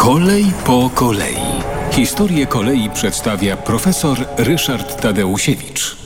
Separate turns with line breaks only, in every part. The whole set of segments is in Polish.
Kolej po kolei. Historię kolei przedstawia profesor Ryszard Tadeusiewicz.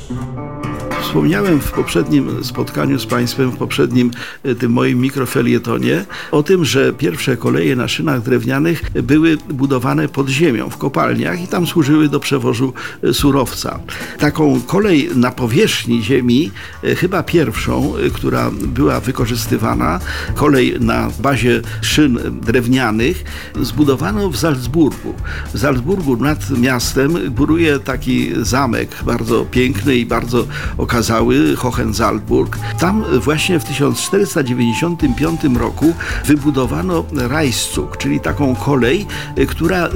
Wspomniałem w poprzednim spotkaniu z Państwem, w poprzednim e, tym moim mikrofelietonie o tym, że pierwsze koleje na szynach drewnianych były budowane pod ziemią, w kopalniach i tam służyły do przewozu e, surowca. Taką kolej na powierzchni ziemi, e, chyba pierwszą, która była wykorzystywana, kolej na bazie szyn drewnianych, zbudowano w Salzburgu. W Salzburgu nad miastem góruje taki zamek bardzo piękny i bardzo okazały Hohensalzburg. Tam właśnie w 1495 roku wybudowano Reiszzug, czyli taką kolej, która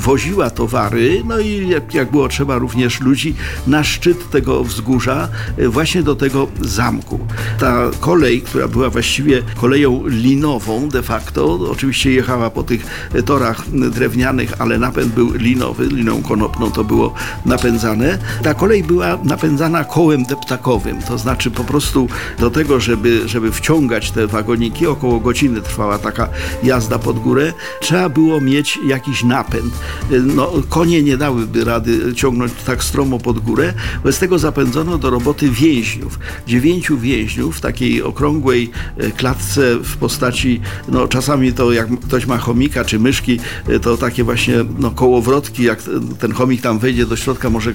woziła towary, no i jak, było trzeba również ludzi na szczyt tego wzgórza, właśnie do tego zamku. Ta kolej, która była właściwie koleją linową de facto, oczywiście jechała po tych torach drewnianych, ale napęd był linowy, liną konopną to było napędzane. Ta kolej była napędzana kołem deptakowym, to znaczy po prostu do tego, żeby, żeby wciągać te wagoniki, około godziny trwała taka jazda pod górę, trzeba było mieć jakiś napęd. No, konie nie dałyby rady ciągnąć tak stromo pod górę, bez tego zapędzono do roboty więźniów. Dziewięciu więźniów w takiej okrągłej klatce w postaci, no czasami to jak ktoś ma chomika czy myszki, to takie właśnie no, kołowrotki, jak ten chomik tam wejdzie do środka, może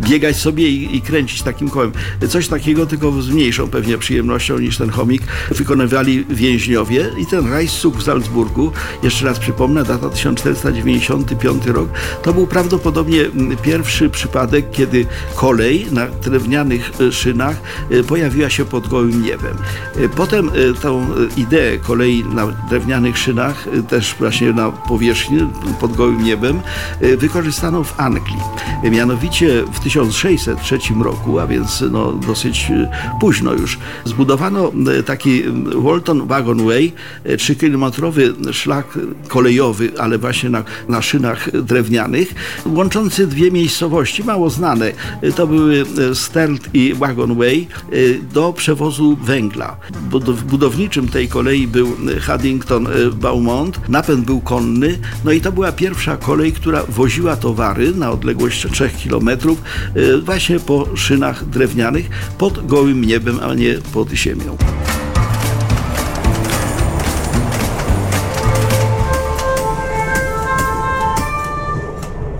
biegać sobie i, i kręcić takim kołem. Coś takiego, tylko z mniejszą pewnie przyjemnością niż ten chomik, wykonywali więźniowie i ten Reichszug w Salzburgu, jeszcze raz przypomnę, data 1495 rok, to był prawdopodobnie pierwszy przypadek, kiedy kolej na drewnianych szynach pojawiła się pod gołym niebem. Potem tą ideę kolei na drewnianych szynach, też właśnie na powierzchni, pod gołym niebem, wykorzystano w Anglii. Mianowicie w 1603 roku, a więc no, dosyć późno już, zbudowano taki Walton Wagonway, 3-kilometrowy szlak kolejowy, ale właśnie na, na szynach drewnianych, łączący dwie miejscowości, mało znane. To były Stert i Wagonway do przewozu węgla. Budowniczym tej kolei był Haddington Beaumont, napęd był konny, no i to była pierwsza kolej, która woziła towary na odległość 3 km właśnie po szynach drewnianych pod gołym niebem, a nie pod ziemią.